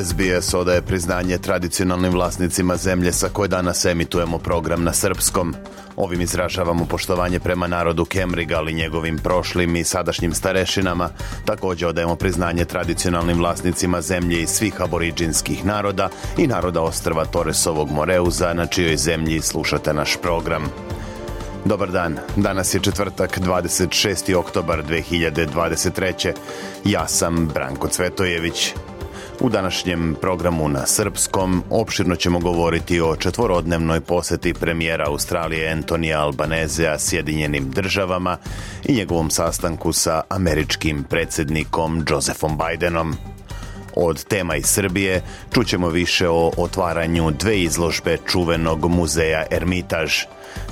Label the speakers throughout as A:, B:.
A: SBS odaje priznanje tradicionalnim vlasnicima zemlje sa koje danas emitujemo program na srpskom. Ovim izražavamo poštovanje prema narodu Kemriga, ali njegovim prošlim i sadašnjim starešinama. Takođe odajemo priznanje tradicionalnim vlasnicima zemlje i svih aboriđinskih naroda i naroda ostrva Toresovog Moreuza na čijoj zemlji slušate naš program. Dobar dan, danas je četvrtak 26. oktobar 2023. Ja sam Branko Cvetojević. U današnjem programu na srpskom opširno ćemo govoriti o četvorodnevnoj poseti premijera Australije Antonija Albanezea Sjedinjenim državama i njegovom sastanku sa američkim predsednikom Josephom Bidenom. Od tema iz Srbije čućemo više o otvaranju dve izložbe čuvenog muzeja Ermitaž.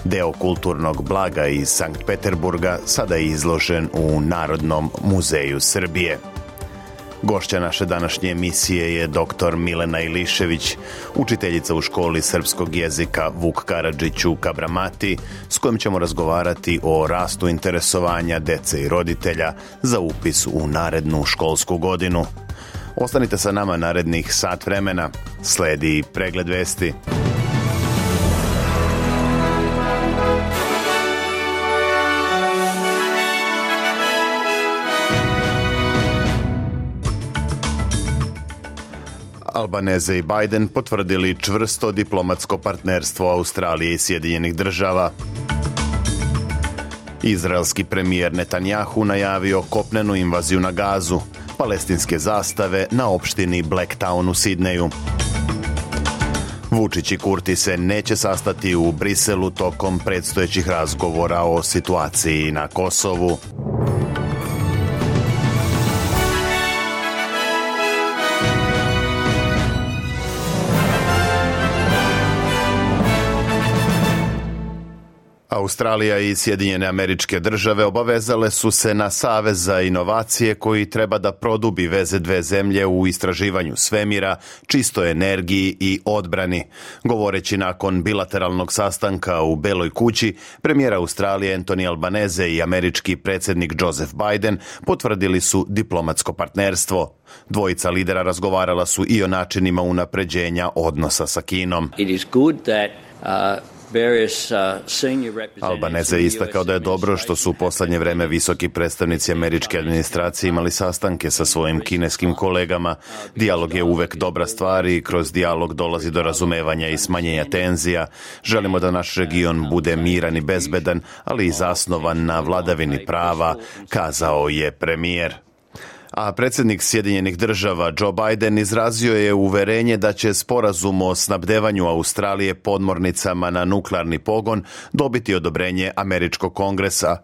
A: Deo kulturnog blaga iz Sankt Peterburga sada je izložen u Narodnom muzeju Srbije – Gošća naše današnje emisije je dr. Milena Ilišević, učiteljica u školi srpskog jezika Vuk Karadžić u Kabramati, s kojim ćemo razgovarati o rastu interesovanja dece i roditelja za upis u narednu školsku godinu. Ostanite sa nama narednih sat vremena, sledi pregled vesti. Albaneze i Biden potvrdili čvrsto diplomatsko partnerstvo Australije i Sjedinjenih država. Izraelski premijer Netanjahu najavio kopnenu invaziju na gazu, palestinske zastave na opštini Blacktown u Sidneju. Vučić i Kurti se neće sastati u Briselu tokom predstojećih razgovora o situaciji na Kosovu. Australija i Sjedinjene američke države obavezale su se na Savez za inovacije koji treba da produbi veze dve zemlje u istraživanju svemira, čistoj energiji i odbrani. Govoreći nakon bilateralnog sastanka u Beloj kući, premijer Australije Anthony Albanese i američki predsednik Joseph Biden potvrdili su diplomatsko partnerstvo. Dvojica lidera razgovarala su i o načinima unapređenja odnosa sa Kinom. It is good that, uh... Uh, Albanez je istakao da je dobro što su u poslednje vreme visoki predstavnici američke administracije imali sastanke sa svojim kineskim kolegama. Dialog je uvek dobra stvar i kroz dijalog dolazi do razumevanja i smanjenja tenzija. Želimo da naš region bude miran i bezbedan, ali i zasnovan na vladavini prava, kazao je premijer a predsednik Sjedinjenih država Joe Biden izrazio je uverenje da će sporazum o snabdevanju Australije podmornicama na nuklearni pogon dobiti odobrenje Američkog kongresa.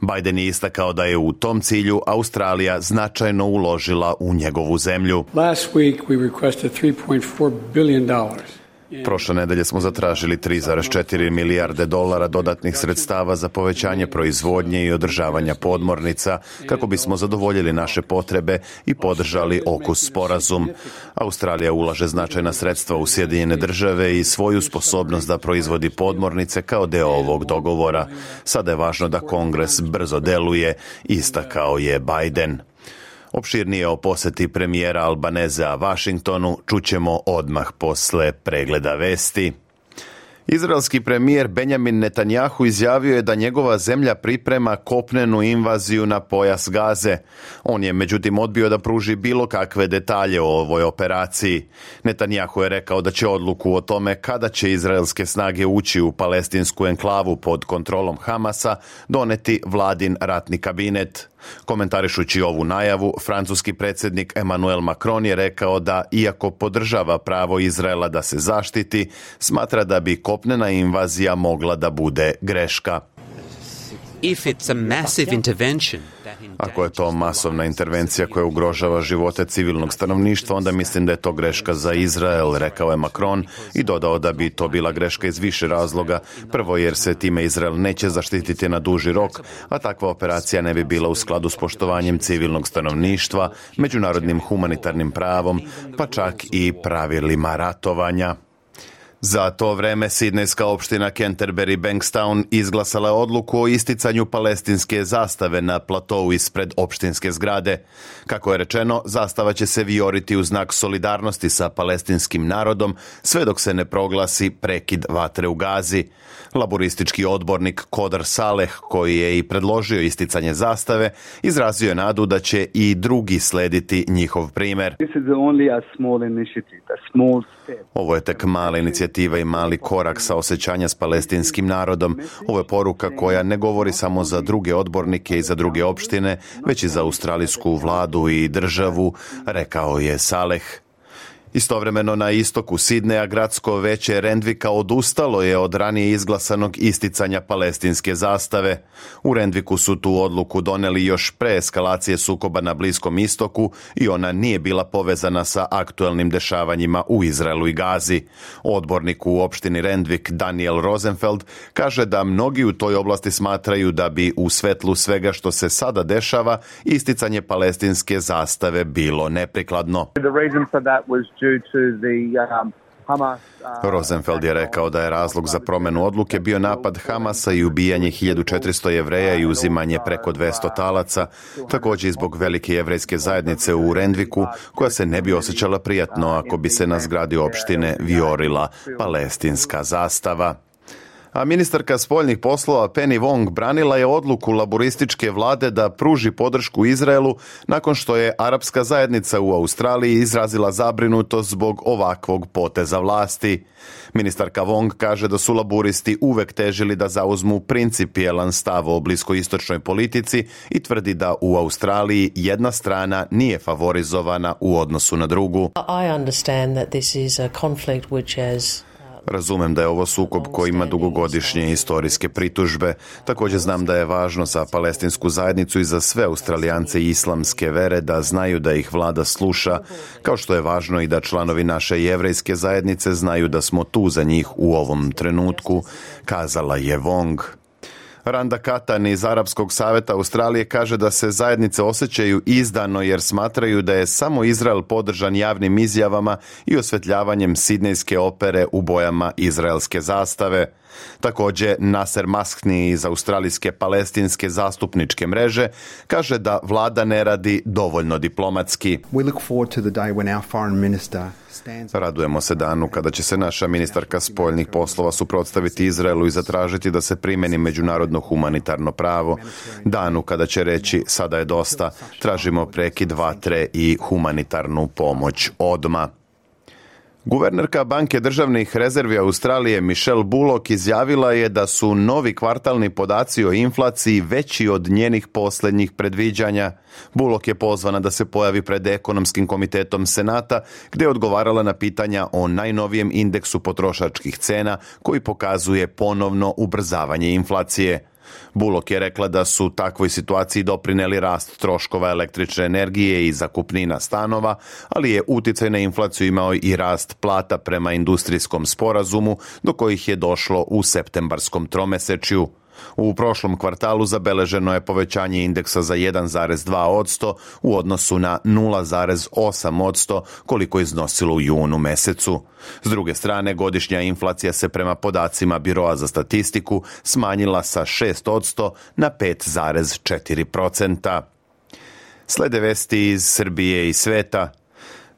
A: Biden je istakao da je u tom cilju Australija značajno uložila u njegovu zemlju. Last week we requested 3.4 billion dollars Prošle nedelje smo zatražili 3,4 milijarde dolara dodatnih sredstava za povećanje proizvodnje i održavanja podmornica kako bismo zadovoljili naše potrebe i podržali okus sporazum. Australija ulaže značajna sredstva u Sjedinjene države i svoju sposobnost da proizvodi podmornice kao deo ovog dogovora. Sada je važno da Kongres brzo deluje, ista kao je Biden. Opširnije o poseti premijera Albaneza Vašingtonu čućemo odmah posle pregleda vesti. Izraelski premijer Benjamin Netanjahu izjavio je da njegova zemlja priprema kopnenu invaziju na pojas Gaze. On je međutim odbio da pruži bilo kakve detalje o ovoj operaciji. Netanjahu je rekao da će odluku o tome kada će izraelske snage ući u palestinsku enklavu pod kontrolom Hamasa doneti vladin ratni kabinet. Komentarišući ovu najavu, francuski predsednik Emmanuel Macron je rekao da, iako podržava pravo Izraela da se zaštiti, smatra da bi kopnena invazija mogla da bude greška. If it's a massive intervention, Ako je to masovna intervencija koja ugrožava živote civilnog stanovništva, onda mislim da je to greška za Izrael, rekao je Macron i dodao da bi to bila greška iz više razloga. Prvo jer se time Izrael neće zaštititi na duži rok, a takva operacija ne bi bila u skladu s poštovanjem civilnog stanovništva, međunarodnim humanitarnim pravom, pa čak i pravilima ratovanja. Za to vreme Sidnejska opština Canterbury Bankstown izglasala je odluku o isticanju palestinske zastave na platou ispred opštinske zgrade. Kako je rečeno, zastava će se vijoriti u znak solidarnosti sa palestinskim narodom sve dok se ne proglasi prekid vatre u Gazi. Laboristički odbornik Kodar Saleh, koji je i predložio isticanje zastave, izrazio je nadu da će i drugi slediti njihov primer. This is only a small initiative, a small Ovo je tek mala inicijativa i mali korak sa osjećanja s palestinskim narodom. Ovo je poruka koja ne govori samo za druge odbornike i za druge opštine, već i za australijsku vladu i državu, rekao je Saleh. Istovremeno na istoku Sidneja gradsko veće Rendvika odustalo je od ranije izglasanog isticanja palestinske zastave. U Rendviku su tu odluku doneli još pre eskalacije sukoba na Bliskom istoku i ona nije bila povezana sa aktuelnim dešavanjima u Izraelu i Gazi. Odbornik u opštini Rendvik Daniel Rosenfeld kaže da mnogi u toj oblasti smatraju da bi u svetlu svega što se sada dešava isticanje palestinske zastave bilo neprikladno. Um, uh, Rosenfeld je rekao da je razlog za promenu odluke bio napad Hamasa i ubijanje 1400 jevreja i uzimanje preko 200 talaca, takođe i zbog velike jevrejske zajednice u Rendviku, koja se ne bi osjećala prijatno ako bi se na zgradi opštine viorila palestinska zastava a ministarka spoljnih poslova Penny Wong branila je odluku laborističke vlade da pruži podršku Izraelu nakon što je arapska zajednica u Australiji izrazila zabrinutost zbog ovakvog poteza vlasti. Ministarka Wong kaže da su laboristi uvek težili da zauzmu principijelan stav o bliskoistočnoj politici i tvrdi da u Australiji jedna strana nije favorizovana u odnosu na drugu. I understand that this is a conflict which has Razumem da je ovo sukob koji ima dugogodišnje istorijske pritužbe. Takođe znam da je važno za palestinsku zajednicu i za sve australijance i islamske vere da znaju da ih vlada sluša, kao što je važno i da članovi naše jevrejske zajednice znaju da smo tu za njih u ovom trenutku, kazala je Wong. Randa Katan iz Arabskog saveta Australije kaže da se zajednice osjećaju izdano jer smatraju da je samo Izrael podržan javnim izjavama i osvetljavanjem sidnejske opere u bojama izraelske zastave. Takođe, Nasser Maskni iz Australijske palestinske zastupničke mreže kaže da vlada ne radi dovoljno diplomatski. We look forward to the day when our foreign minister Radujemo se danu kada će se naša ministarka spoljnih poslova suprotstaviti Izraelu i zatražiti da se primeni međunarodno humanitarno pravo. Danu kada će reći sada je dosta, tražimo prekid vatre i humanitarnu pomoć odma. Guvernerka Banke državnih rezervi Australije Michelle Bullock izjavila je da su novi kvartalni podaci o inflaciji veći od njenih poslednjih predviđanja. Bullock je pozvana da se pojavi pred ekonomskim komitetom Senata gde je odgovarala na pitanja o najnovijem indeksu potrošačkih cena koji pokazuje ponovno ubrzavanje inflacije. Bulok je rekla da su u takvoj situaciji doprineli rast troškova električne energije i zakupnina stanova, ali je uticaj na inflaciju imao i rast plata prema industrijskom sporazumu do kojih je došlo u septembarskom tromesečju. U prošlom kvartalu zabeleženo je povećanje indeksa za 1,2 u odnosu na 0,8 koliko je iznosilo u junu mesecu. S druge strane, godišnja inflacija se prema podacima Biroa za statistiku smanjila sa 6 na 5,4 Slede vesti iz Srbije i sveta.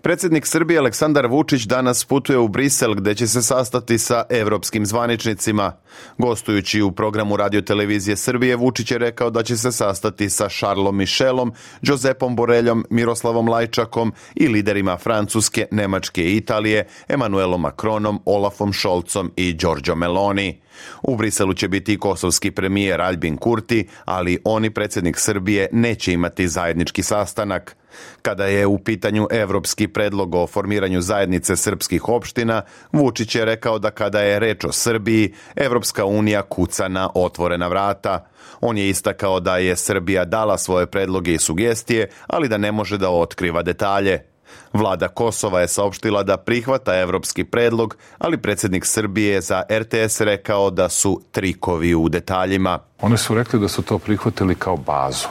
A: Predsednik Srbije Aleksandar Vučić danas putuje u Brisel gde će se sastati sa evropskim zvaničnicima. Gostujući u programu radiotelevizije Srbije, Vučić je rekao da će se sastati sa Šarlom Mišelom, Đozepom Boreljom, Miroslavom Lajčakom i liderima Francuske, Nemačke i Italije, Emanuelom Macronom, Olafom Šolcom i Đorđo Meloni. U Briselu će biti i kosovski premijer Albin Kurti, ali oni predsednik Srbije neće imati zajednički sastanak. Kada je u pitanju evropski predlog o formiranju zajednice srpskih opština, Vučić je rekao da kada je reč o Srbiji, Evropska unija kuca na otvorena vrata. On je istakao da je Srbija dala svoje predloge i sugestije, ali da ne može da otkriva detalje. Vlada Kosova je saopštila da prihvata evropski predlog, ali predsednik Srbije za RTS rekao da su trikovi u detaljima.
B: One su rekli da su to prihvatili kao bazu,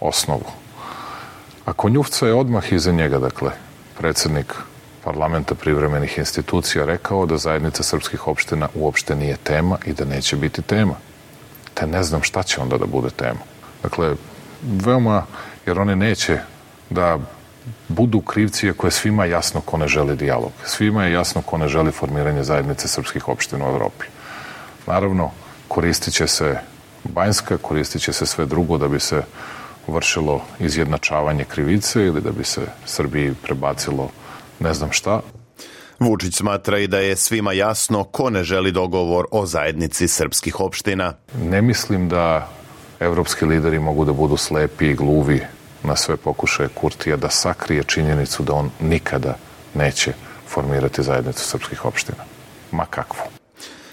B: osnovu. A Konjufca je odmah iza njega, dakle, predsednik parlamenta privremenih institucija rekao da zajednica srpskih opština uopšte nije tema i da neće biti tema. Te ne znam šta će onda da bude tema. Dakle, veoma, jer one neće da budu krivci ako je svima jasno ko ne želi dijalog. Svima je jasno ko ne želi formiranje zajednice srpskih opština u Evropi. Naravno, koristit će se Banjska, koristit će se sve drugo da bi se vršilo izjednačavanje krivice ili da bi se Srbiji prebacilo ne znam šta.
A: Vučić smatra i da je svima jasno ko ne želi dogovor o zajednici srpskih opština.
B: Ne mislim da evropski lideri mogu da budu slepi i gluvi na sve pokušaje Kurtija da sakrije činjenicu da on nikada neće formirati zajednicu srpskih opština. Ma kakvo.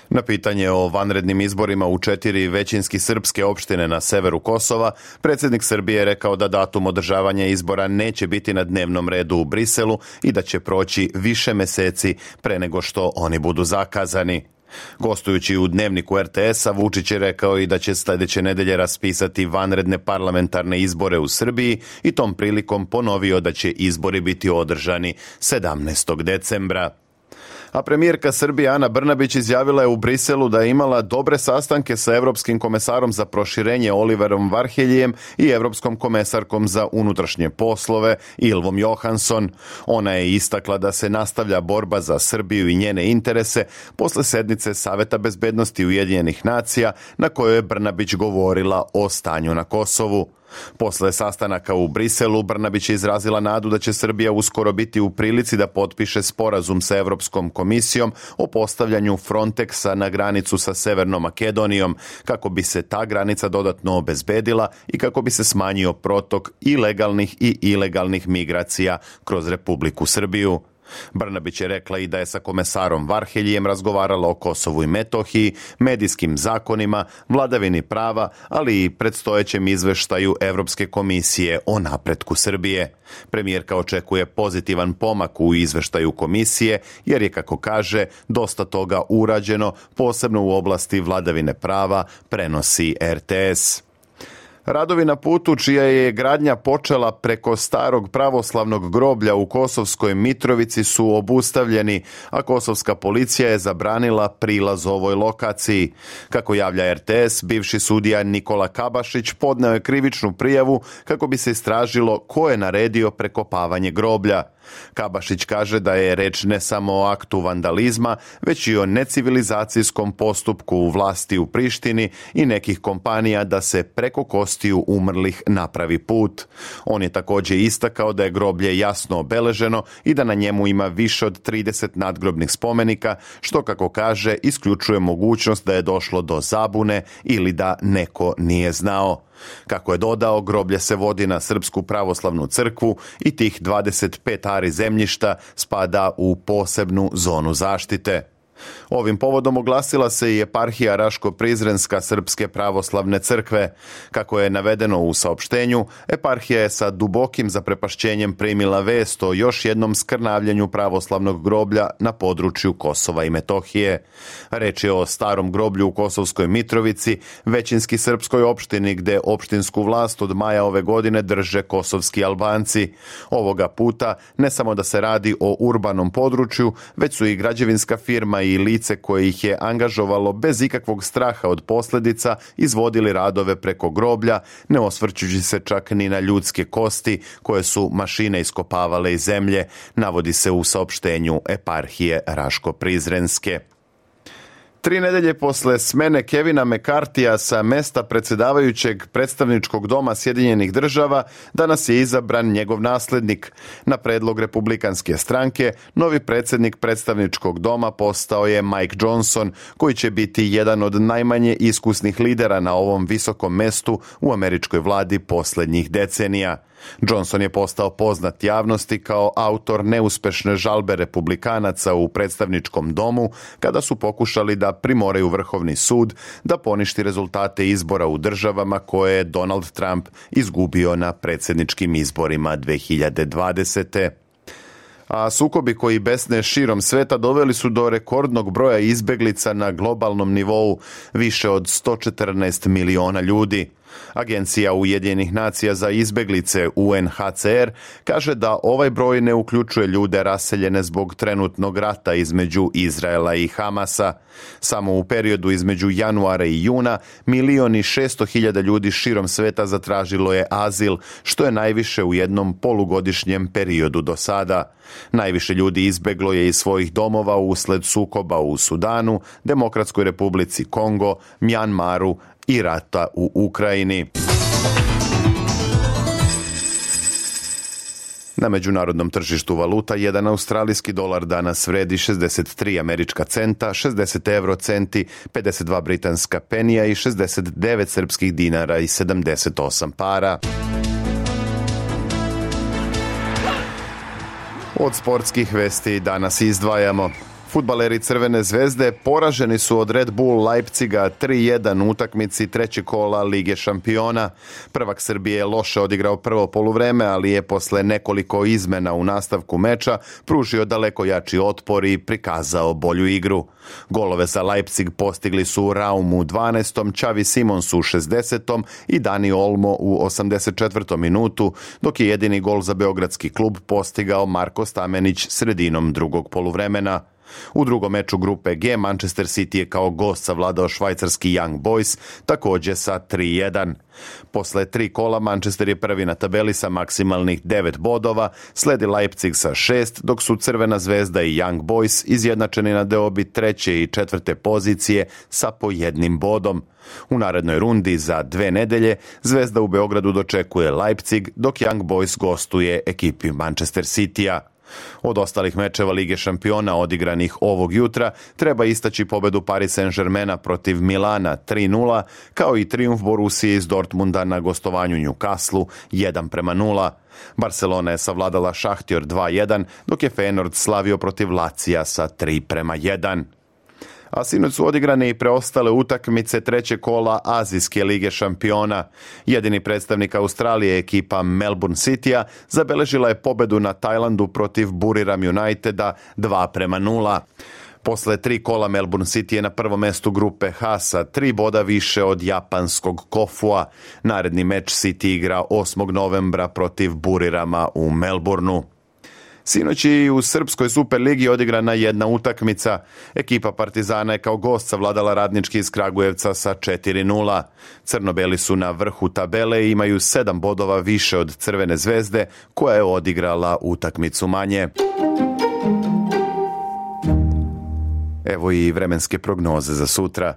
A: Na pitanje o vanrednim izborima u četiri većinski srpske opštine na severu Kosova, predsednik Srbije je rekao da datum održavanja izbora neće biti na dnevnom redu u Briselu i da će proći više meseci pre nego što oni budu zakazani. Gostujući u dnevniku RTS-a, Vučić je rekao i da će sledeće nedelje raspisati vanredne parlamentarne izbore u Srbiji i tom prilikom ponovio da će izbori biti održani 17. decembra a premijerka Srbije Ana Brnabić izjavila je u Briselu da je imala dobre sastanke sa Evropskim komesarom za proširenje Oliverom Varheljijem i Evropskom komesarkom za unutrašnje poslove Ilvom Johansson. Ona je istakla da se nastavlja borba za Srbiju i njene interese posle sednice Saveta bezbednosti Ujedinjenih nacija na kojoj je Brnabić govorila o stanju na Kosovu. Posle sastanaka u Briselu Brnabić je izrazila nadu da će Srbija uskoro biti u prilici da potpiše sporazum sa Evropskom komisijom o postavljanju Frontexa na granicu sa Severnom Makedonijom kako bi se ta granica dodatno obezbedila i kako bi se smanjio protok i legalnih i ilegalnih migracija kroz Republiku Srbiju. Brnabić je rekla i da je sa komesarom Varheljijem razgovarala o Kosovu i Metohiji, medijskim zakonima, vladavini prava, ali i predstojećem izveštaju Evropske komisije o napretku Srbije. Premijerka očekuje pozitivan pomak u izveštaju komisije jer je, kako kaže, dosta toga urađeno, posebno u oblasti vladavine prava, prenosi RTS. Radovi na putu čija je gradnja počela preko starog pravoslavnog groblja u Kosovskoj Mitrovici su obustavljeni, a kosovska policija je zabranila prilaz ovoj lokaciji. Kako javlja RTS, bivši sudija Nikola Kabašić podneo je krivičnu prijavu kako bi se istražilo ko je naredio prekopavanje groblja. Kabašić kaže da je reč ne samo o aktu vandalizma, već i o necivilizacijskom postupku vlasti u Prištini i nekih kompanija da se preko kostiju umrlih napravi put. On je takođe istakao da je groblje jasno obeleženo i da na njemu ima više od 30 nadgrobnih spomenika, što kako kaže isključuje mogućnost da je došlo do zabune ili da neko nije znao. Kako je dodao, groblje se vodi na Srpsku pravoslavnu crkvu i tih 25 ari zemljišta spada u posebnu zonu zaštite. Ovim povodom oglasila se i eparhija Raško-Prizrenska Srpske pravoslavne crkve. Kako je navedeno u saopštenju, eparhija je sa dubokim zaprepašćenjem primila vest o još jednom skrnavljenju pravoslavnog groblja na području Kosova i Metohije. Reč je o starom groblju u Kosovskoj Mitrovici, većinski srpskoj opštini gde opštinsku vlast od maja ove godine drže kosovski Albanci. Ovoga puta ne samo da se radi o urbanom području, već su i građevinska firma i lice lice koje ih je angažovalo bez ikakvog straha od posledica izvodili radove preko groblja, ne osvrćući se čak ni na ljudske kosti koje su mašine iskopavale iz zemlje, navodi se u saopštenju eparhije Raško-Prizrenske. Tri nedelje posle smene Kevina Mekartija sa mesta predsedavajućeg predstavničkog doma Sjedinjenih država, danas je izabran njegov naslednik. Na predlog republikanske stranke, novi predsednik predstavničkog doma postao je Mike Johnson, koji će biti jedan od najmanje iskusnih lidera na ovom visokom mestu u američkoj vladi poslednjih decenija. Johnson je postao poznat javnosti kao autor neuspešne žalbe republikanaca u predstavničkom domu kada su pokušali da primoraju Vrhovni sud da poništi rezultate izbora u državama koje je Donald Trump izgubio na predsedničkim izborima 2020 a sukobi koji besne širom sveta doveli su do rekordnog broja izbeglica na globalnom nivou, više od 114 miliona ljudi. Agencija Ujedinjenih nacija za izbeglice UNHCR kaže da ovaj broj ne uključuje ljude raseljene zbog trenutnog rata između Izraela i Hamasa. Samo u periodu između januara i juna milion i šesto hiljada ljudi širom sveta zatražilo je azil, što je najviše u jednom polugodišnjem periodu do sada. Najviše ljudi izbeglo je iz svojih domova usled sukoba u Sudanu, Demokratskoj republici Kongo, Mjanmaru, i rata u Ukrajini. Na međunarodnom tržištu valuta jedan australijski dolar danas vredi 63 američka centa, 60 euro centi, 52 britanska penija i 69 srpskih dinara i 78 para. Od sportskih vesti danas izdvajamo. Futbaleri Crvene zvezde poraženi su od Red Bull Leipciga 3-1 u utakmici trećeg kola Lige šampiona. Prvak Srbije je loše odigrao prvo poluvreme, ali je posle nekoliko izmena u nastavku meča pružio daleko jači otpor i prikazao bolju igru. Golove za Leipzig postigli su Raum u 12. Čavi Simons u 60. i Dani Olmo u 84. minutu, dok je jedini gol za beogradski klub postigao Marko Stamenić sredinom drugog poluvremena. U drugom meču grupe G Manchester City je kao gost savladao švajcarski Young Boys takođe sa 3-1. Posle tri kola Manchester je prvi na tabeli sa maksimalnih 9 bodova, sledi Leipzig sa 6, dok su Crvena zvezda i Young Boys izjednačeni na deobi treće i četvrte pozicije sa po jednim bodom. U narednoj rundi za dve nedelje Zvezda u Beogradu dočekuje Leipzig, dok Young Boys gostuje ekipi Manchester Citya. Od ostalih mečeva Lige šampiona odigranih ovog jutra treba istaći pobedu Paris Saint-Germaina protiv Milana 3-0, kao i triumf Borusije iz Dortmunda na gostovanju Newcastle 1 prema 0. Barcelona je savladala Šahtjor 2-1, dok je Feyenoord slavio protiv Lacija sa 3 prema 1 a sinoć su odigrane i preostale utakmice treće kola Azijske lige šampiona. Jedini predstavnik Australije ekipa Melbourne Citya zabeležila je pobedu na Tajlandu protiv Buriram Uniteda 2 prema 0. Posle tri kola Melbourne City je na prvom mestu grupe H sa tri boda više od japanskog Kofua. Naredni meč City igra 8. novembra protiv Burirama u Melbourneu. Sinoć je i u Srpskoj Superligi odigrana jedna utakmica. Ekipa Partizana je kao gost savladala radnički iz Kragujevca sa 4-0. Crnobeli su na vrhu tabele i imaju 7 bodova više od Crvene zvezde koja je odigrala utakmicu manje. Evo i vremenske prognoze za sutra.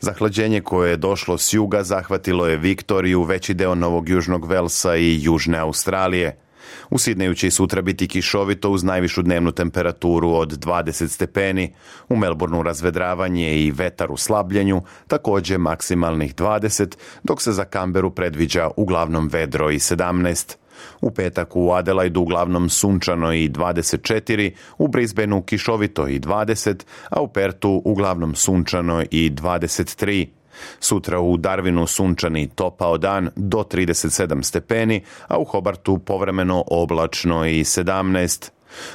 A: Zahlađenje koje je došlo s juga zahvatilo je Viktoriju, veći deo Novog Južnog Velsa i Južne Australije. U Sidneju će i sutra biti kišovito uz najvišu dnevnu temperaturu od 20 stepeni, u Melbourneu razvedravanje i vetar u slabljenju, takođe maksimalnih 20, dok se za Kamberu predviđa uglavnom vedro i 17. U petak u Adelaidu uglavnom sunčano i 24, u Brisbaneu kišovito i 20, a u Pertu uglavnom sunčano i 23. Sutra u Darwinu sunčani topao dan do 37 stepeni, a u Hobartu povremeno oblačno i 17.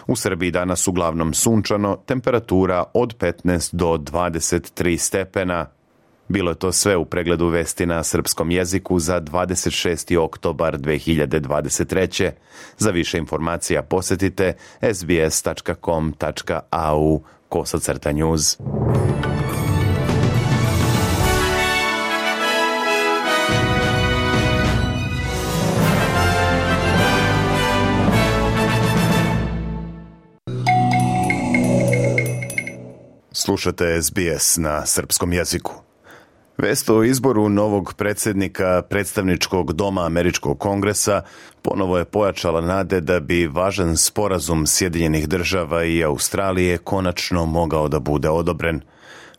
A: U Srbiji danas uglavnom sunčano, temperatura od 15 do 23 stepena. Bilo je to sve u pregledu vesti na srpskom jeziku za 26. oktobar 2023. Za više informacija posetite sbs.com.au kosacrta news. Slušate SBS na srpskom jeziku. Vest o izboru novog predsednika predstavničkog doma Američkog kongresa ponovo je pojačala nade da bi važan sporazum Sjedinjenih država i Australije konačno mogao da bude odobren.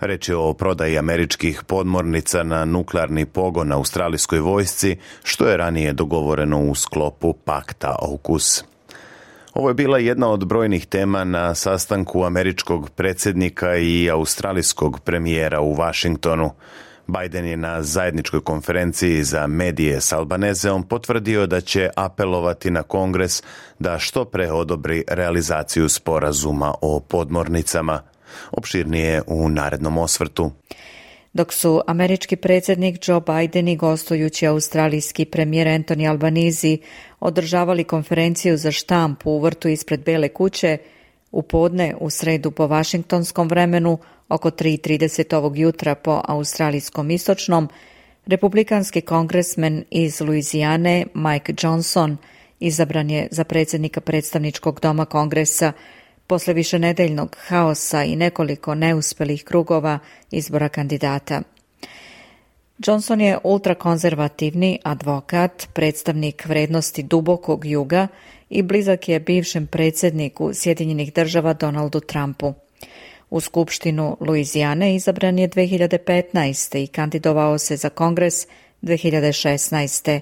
A: Reč je o prodaji američkih podmornica na nuklearni pogon na australijskoj vojsci, što je ranije dogovoreno u sklopu pakta AUKUS. Ovo je bila jedna od brojnih tema na sastanku američkog predsednika i australijskog premijera u Vašingtonu. Biden je na zajedničkoj konferenciji za medije s Albanezeom potvrdio da će apelovati na kongres da što pre odobri realizaciju sporazuma o podmornicama. Opširnije u narednom osvrtu
C: dok su američki predsednik Joe Biden i gostujući australijski premijer Anthony Albanizi održavali konferenciju za štampu u vrtu ispred Bele kuće, u podne u sredu po vašingtonskom vremenu oko 3.30 ovog jutra po australijskom istočnom, republikanski kongresmen iz Luizijane Mike Johnson izabran je za predsednika predstavničkog doma kongresa – posle višenedeljnog haosa i nekoliko neuspelih krugova izbora kandidata. Johnson je ultrakonzervativni advokat, predstavnik vrednosti dubokog juga i blizak je bivšem predsedniku Sjedinjenih država Donaldu Trumpu. U Skupštinu Luizijane izabran je 2015. i kandidovao se za kongres 2016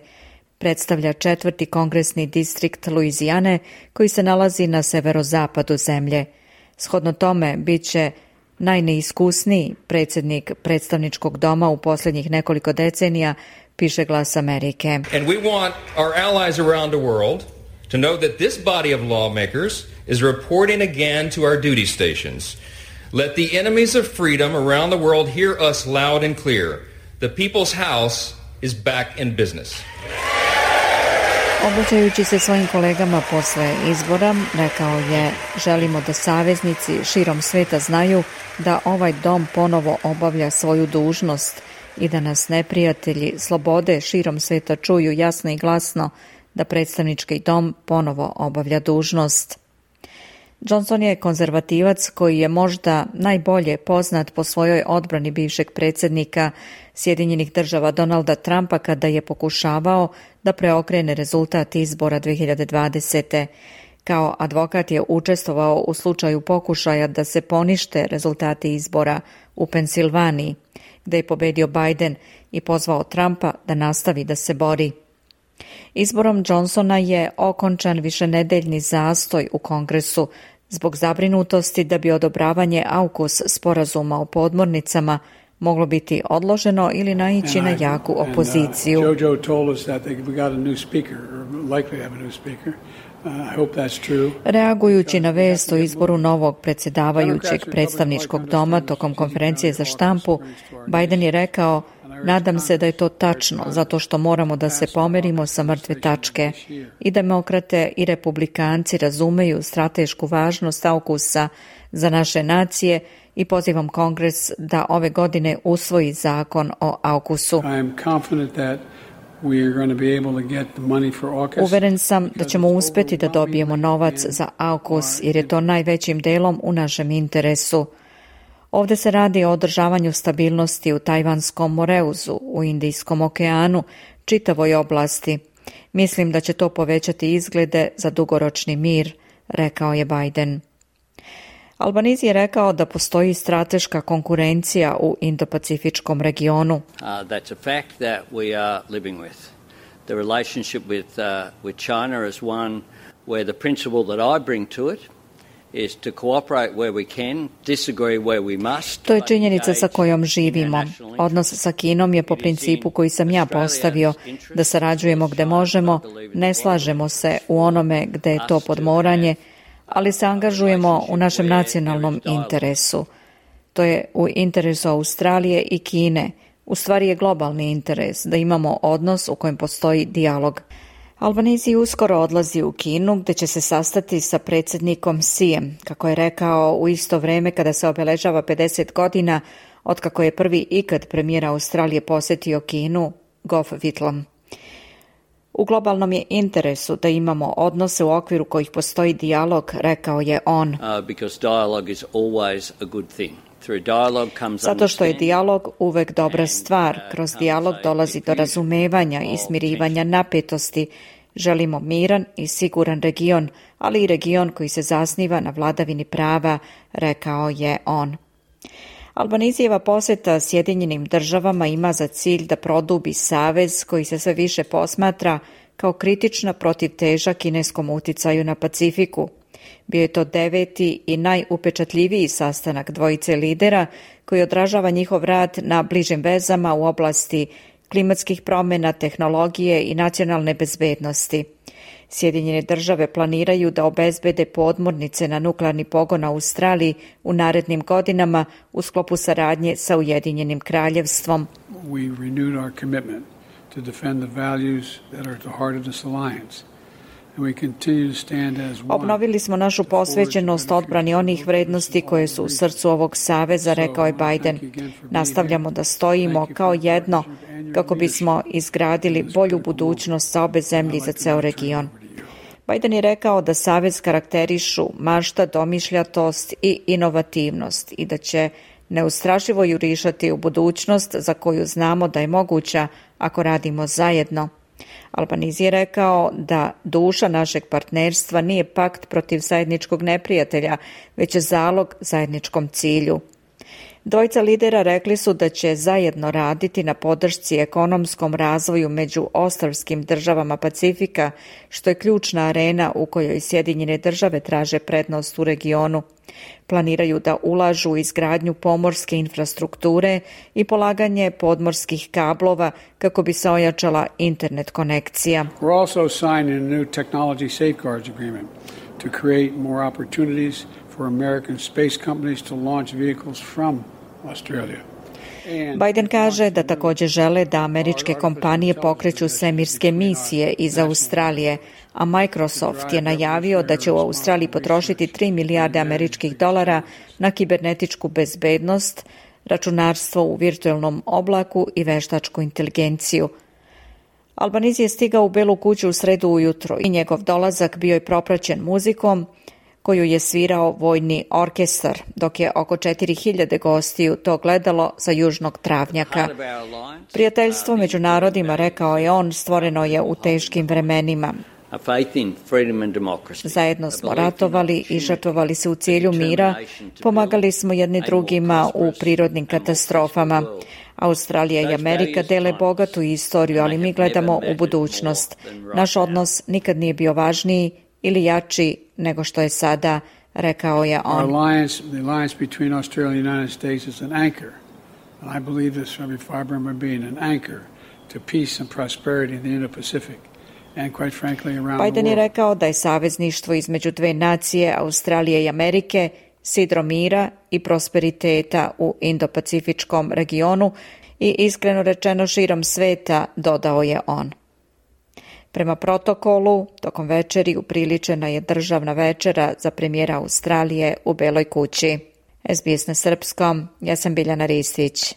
C: predstavlja četvrti kongresni distrikt Luizijane koji se nalazi na severozapadu zemlje. Shodno tome, bit će najneiskusniji predsednik predstavničkog doma u poslednjih nekoliko decenija, piše glas Amerike. And we want our allies around the world to know that this body of lawmakers is reporting again to our duty stations. Let the enemies of freedom around the world hear us loud and clear. The People's House is back in business. Obraćajući se svojim kolegama posle izbora, rekao je, želimo da saveznici širom sveta znaju da ovaj dom ponovo obavlja svoju dužnost i da nas neprijatelji slobode širom sveta čuju jasno i glasno da predstavnički dom ponovo obavlja dužnost. Johnson je konzervativac koji je možda najbolje poznat po svojoj odbrani bivšeg predsednika Sjedinjenih država Donalda Trumpa kada je pokušavao da preokrene rezultat izbora 2020. Kao advokat je učestvovao u slučaju pokušaja da se ponište rezultati izbora u Pensilvaniji, gdje je pobedio Biden i pozvao Trumpa da nastavi da se bori. Izborom Johnsona je okončan višenedeljni zastoj u Kongresu zbog zabrinutosti da bi odobravanje AUKUS sporazuma o podmornicama moglo biti odloženo ili naići na jaku uh, opoziciju. Uh, Reagujući na vest o izboru novog predsedavajućeg predstavničkog doma tokom konferencije za štampu, Biden je rekao – Nadam se da je to tačno, zato što moramo da se pomerimo sa mrtve tačke i demokrate i republikanci razumeju stratešku važnost aukusa za naše nacije i pozivam Kongres da ove godine usvoji zakon o aukusu. Uveren sam da ćemo uspeti da dobijemo novac za AUKUS jer je to najvećim delom u našem interesu. Ovde se radi o održavanju stabilnosti u Tajvanskom moreuzu, u Indijskom okeanu, čitavoj oblasti. Mislim da će to povećati izglede za dugoročni mir, rekao je Biden. Albanizi je rekao da postoji strateška konkurencija u Indo-Pacifičkom regionu. Uh, that's a fact that we are living with. The relationship with, uh, with China is one where the principle that I bring to it – To je činjenica sa kojom živimo. Odnos sa Kinom je po principu koji sam ja postavio, da sarađujemo gde možemo, ne slažemo se u onome gde je to podmoranje, ali se angažujemo u našem nacionalnom interesu. To je u interesu Australije i Kine. U stvari je globalni interes da imamo odnos u kojem postoji dijalog. Albanizi uskoro odlazi u Kinu gde će se sastati sa predsjednikom Sijem, kako je rekao u isto vreme kada se obeležava 50 godina od kako je prvi ikad premijer Australije posetio Kinu Goff Whitlam. U globalnom je interesu da imamo odnose u okviru kojih postoji dijalog, rekao je on. Uh, because dialogue is always a good thing. Zato što je dijalog uvek dobra stvar. Uh, Kroz dijalog dolazi do razumevanja i smirivanja napetosti. Želimo miran i siguran region, ali i region koji se zasniva na vladavini prava, rekao je on. Albanizijeva poseta Sjedinjenim državama ima za cilj da produbi savez koji se sve više posmatra kao kritična protiv teža kineskom uticaju na Pacifiku – Bio je to deveti i najupečatljiviji sastanak dvojice lidera koji odražava njihov rad na bližim vezama u oblasti klimatskih promena, tehnologije i nacionalne bezbednosti. Sjedinjene države planiraju da obezbede podmornice na nuklearni pogon Australiji u narednim godinama u sklopu saradnje sa Ujedinjenim kraljevstvom. We renewed our commitment to defend the values that are at the heart of this alliance – Obnovili smo našu posvećenost odbrani onih vrednosti koje su u srcu ovog saveza, rekao je Biden. Nastavljamo da stojimo kao jedno kako bismo izgradili bolju budućnost za obe zemlje i za ceo region. Biden je rekao da Savez karakterišu mašta, domišljatost i inovativnost i da će neustrašivo jurišati u budućnost za koju znamo da je moguća ako radimo zajedno. Albaniz je rekao da duša našeg partnerstva nije pakt protiv zajedničkog neprijatelja, već je zalog zajedničkom cilju – Dvojca lidera rekli su da će zajedno raditi na podršci ekonomskom razvoju među ostavskim državama Pacifika, što je ključna arena u kojoj Sjedinjene države traže prednost u regionu. Planiraju da ulažu u izgradnju pomorske infrastrukture i polaganje podmorskih kablova kako bi se ojačala internet konekcija. We're also signing a new technology safeguards agreement to create more opportunities for American space companies to launch vehicles from Australia. Biden kaže da takođe žele da američke kompanije pokreću svemirske misije iz Australije, a Microsoft je najavio da će u Australiji potrošiti 3 milijarde američkih dolara na kibernetičku bezbednost, računarstvo u virtuelnom oblaku i veštačku inteligenciju. Albaniz je stigao u Belu kuću u sredu ujutro i njegov dolazak bio je propraćen muzikom – koju je svirao Vojni orkestar, dok je oko 4000 gostiju to gledalo sa južnog travnjaka. Prijateljstvo među narodima, rekao je on, stvoreno je u teškim vremenima. Zajedno smo ratovali i žrtvovali se u cilju mira, pomagali smo jedni drugima u prirodnim katastrofama. Australija i Amerika dele bogatu istoriju, ali mi gledamo u budućnost. Naš odnos nikad nije bio važniji ili jači nego što je sada, rekao je on. alliance, the alliance between Australia and the United States is an anchor. And I believe this from every fiber of my being, an anchor to peace and prosperity in the Indo-Pacific. And quite frankly, around Biden je rekao da je savezništvo između dve nacije, Australije i Amerike, sidro mira i prosperiteta u Indo-Pacifičkom regionu i iskreno rečeno širom sveta, dodao je on. Prema protokolu, tokom večeri upriličena je državna večera za premijera Australije u Beloj kući. SBS na Srpskom, ja sam Biljana Ristić.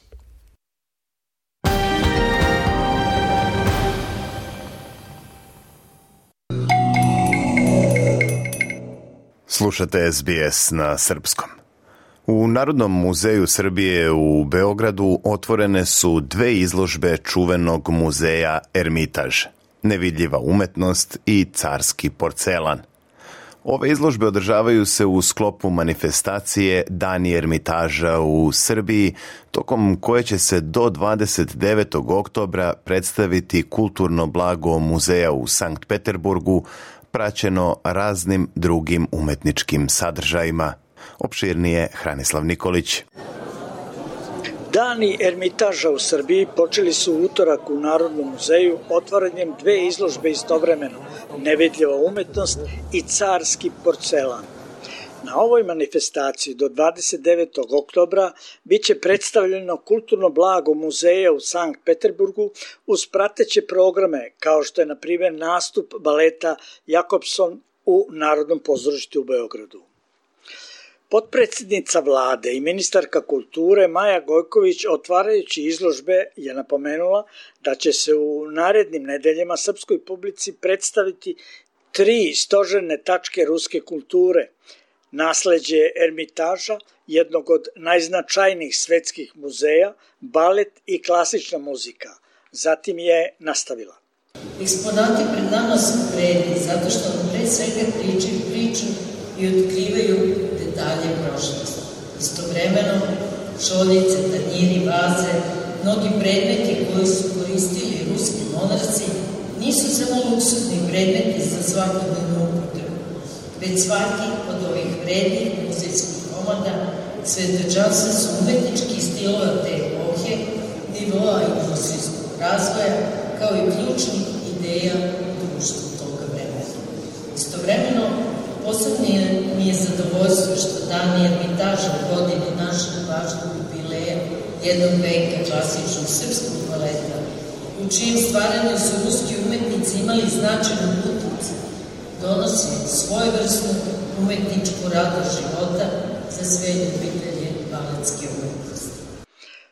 A: Slušate SBS na Srpskom. U Narodnom muzeju Srbije u Beogradu otvorene su dve izložbe čuvenog muzeja Ermitaž – nevidljiva umetnost i carski porcelan. Ove izložbe održavaju se u sklopu manifestacije Dani Ermitaža u Srbiji, tokom koje će se do 29. oktobra predstaviti kulturno blago muzeja u Sankt Peterburgu, praćeno raznim drugim umetničkim sadržajima. Opširnije Hranislav Nikolić.
D: Dani Ermitaža u Srbiji počeli su utorak u Narodnom muzeju otvaranjem dve izložbe istovremeno, Nevidljiva umetnost i Carski porcelan. Na ovoj manifestaciji do 29. oktobra biće predstavljeno kulturno blago muzeja u Sankt Peterburgu uz prateće programe kao što je na primjer nastup baleta Jakobson u Narodnom pozorištu u Beogradu. Potpredsednica vlade i ministarka kulture Maja Gojković otvarajući izložbe je napomenula da će se u narednim nedeljama srpskoj publici predstaviti tri stožerne tačke ruske kulture, nasleđe Ermitaža, jednog od najznačajnijih svetskih muzeja, balet i klasična muzika. Zatim je nastavila.
E: Eksponati pred nama su vredni zato što nam pre svega pričaju priču i otkrivaju detalje prošlosti. Istovremeno, šoljice, tanjiri, vaze, mnogi predmeti koji su koristili ruski monarci nisu samo luksuzni predmeti za svakodnevnu upotrebu, već svaki od ovih vrednih muzejskih komada svedočanstva su umetničkih stilova te epohe, nivoa industrijskog razvoja, kao i ključnih ideja društva toga vremena. Istovremeno, posebni je mi je zadovoljstvo što dani ermitaža u godini našeg važnog jubileja jednog veka klasičnog srpskog baleta, u čijem stvaranju su ruski umetnici imali značajnu utjecu, donosi svojevrsnu umetničku radu života za sve ljubitelje baletske umetnosti.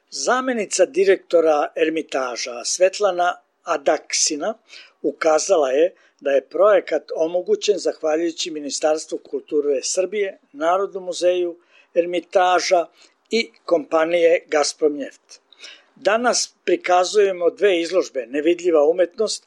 D: Zamenica direktora Ermitaža Svetlana Adaksina ukazala je da je projekat omogućen zahvaljujući Ministarstvu kulture Srbije, Narodnom muzeju, Ermitaža i kompanije Gazprom Njeft. Danas prikazujemo dve izložbe, Nevidljiva umetnost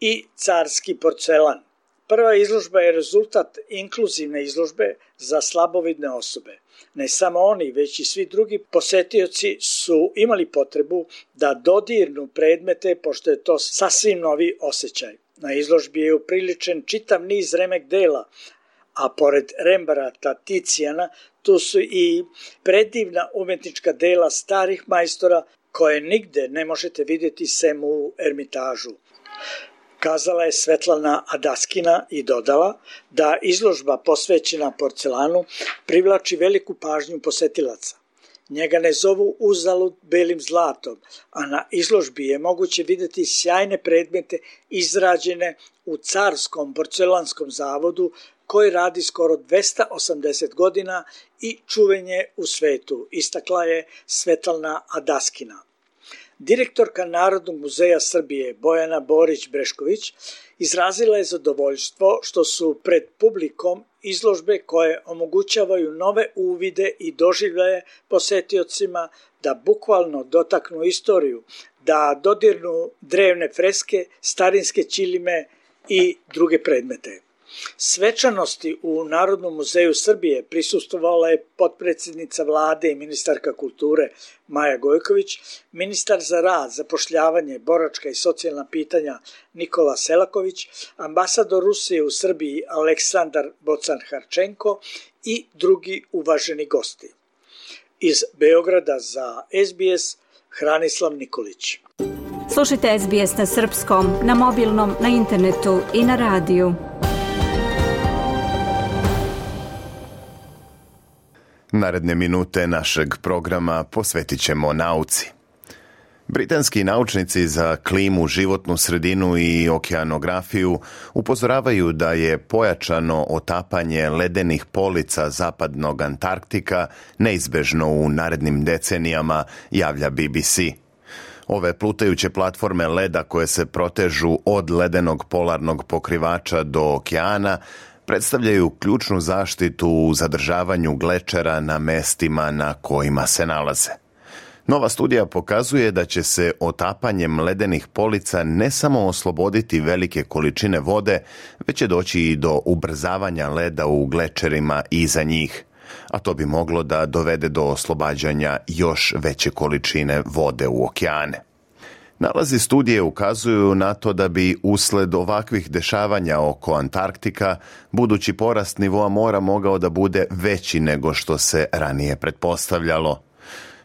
D: i Carski porcelan. Prva izložba je rezultat inkluzivne izložbe za slabovidne osobe. Ne samo oni, već i svi drugi posetioci su imali potrebu da dodirnu predmete, pošto je to sasvim novi osjećaj. Na izložbi je upriličen čitav niz remek dela, a pored Rembrata, Ticijana, tu su i predivna umetnička dela starih majstora koje nigde ne možete videti sem u Ermitažu. Kazala je Svetlana Adaskina i dodala da izložba posvećena porcelanu privlači veliku pažnju posetilaca. Njega ne zovu uzalud belim zlatom, a na izložbi je moguće videti sjajne predmete izrađene u carskom porcelanskom zavodu koji radi skoro 280 godina i čuvenje u svetu, istakla je Svetlana Adaskina. Direktorka Narodnog muzeja Srbije Bojana Borić-Brešković Izrazila je zadovoljstvo što su pred publikom izložbe koje omogućavaju nove uvide i doživljaje posetiocima da bukvalno dotaknu istoriju, da dodirnu drevne freske, starinske ćilime i druge predmete. Svečanosti u Narodnom muzeju Srbije prisustovala je potpredsednica vlade i ministarka kulture Maja Gojković, ministar za rad, zapošljavanje, boračka i socijalna pitanja Nikola Selaković, ambasador Rusije u Srbiji Aleksandar Bocan Harčenko i drugi uvaženi gosti. Iz Beograda za SBS Hranislav Nikolić.
F: Slušajte SBS na srpskom, na mobilnom, na internetu i na radiju.
A: Naredne minute našeg programa posvetit ćemo nauci. Britanski naučnici za klimu, životnu sredinu i okeanografiju upozoravaju da je pojačano otapanje ledenih polica zapadnog Antarktika neizbežno u narednim decenijama, javlja BBC. Ove plutajuće platforme leda koje se protežu od ledenog polarnog pokrivača do okeana predstavljaju ključnu zaštitu u zadržavanju glečera na mestima na kojima se nalaze. Nova studija pokazuje da će se otapanjem ledenih polica ne samo osloboditi velike količine vode, već će doći i do ubrzavanja leda u glečerima iza njih, a to bi moglo da dovede do oslobađanja još veće količine vode u okeane. Nalazi studije ukazuju na to da bi usled ovakvih dešavanja oko Antarktika budući porast nivoa mora mogao da bude veći nego što se ranije pretpostavljalo.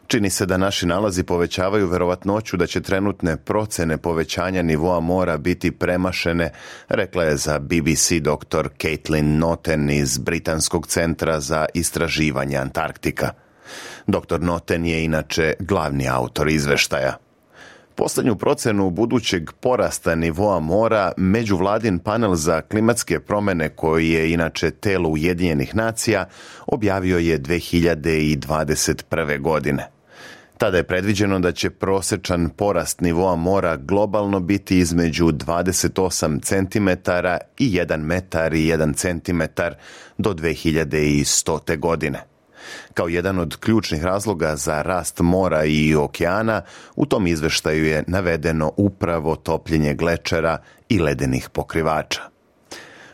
A: Čini se da naši nalazi povećavaju verovatnoću da će trenutne procene povećanja nivoa mora biti premašene, rekla je za BBC dr. Caitlin Noten iz Britanskog centra za istraživanje Antarktika. Dr. Noten je inače glavni autor izveštaja. Poslednju procenu budućeg porasta nivoa mora Međuvladin panel za klimatske promene koji je inače telo Ujedinjenih nacija objavio je 2021. godine. Tada je predviđeno da će prosečan porast nivoa mora globalno biti između 28 cm i 1 metar i 1 cm do 2100. godine. Kao jedan od ključnih razloga za rast mora i okeana, u tom izveštaju je navedeno upravo topljenje glečera i ledenih pokrivača.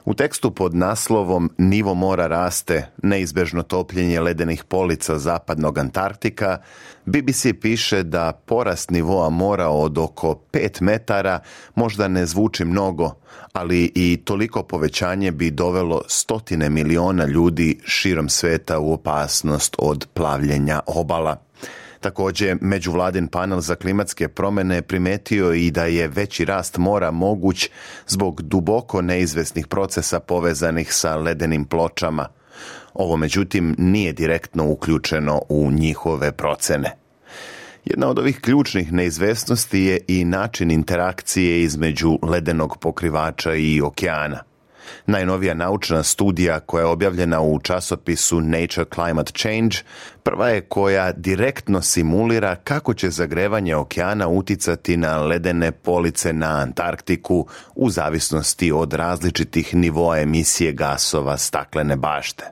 A: U tekstu pod naslovom Nivo mora raste, neizbežno topljenje ledenih polica zapadnog Antarktika, BBC piše da porast nivoa mora od oko 5 metara možda ne zvuči mnogo, ali i toliko povećanje bi dovelo stotine miliona ljudi širom sveta u opasnost od plavljenja obala. Takođe, međuvladin panel za klimatske promene primetio i da je veći rast mora moguć zbog duboko neizvesnih procesa povezanih sa ledenim pločama. Ovo međutim nije direktno uključeno u njihove procene. Jedna od ovih ključnih neizvesnosti je i način interakcije između ledenog pokrivača i okeana. Najnovija naučna studija koja je objavljena u časopisu Nature Climate Change prva je koja direktno simulira kako će zagrevanje okeana uticati na ledene police na Antarktiku u zavisnosti od različitih nivoa emisije gasova staklene bašte.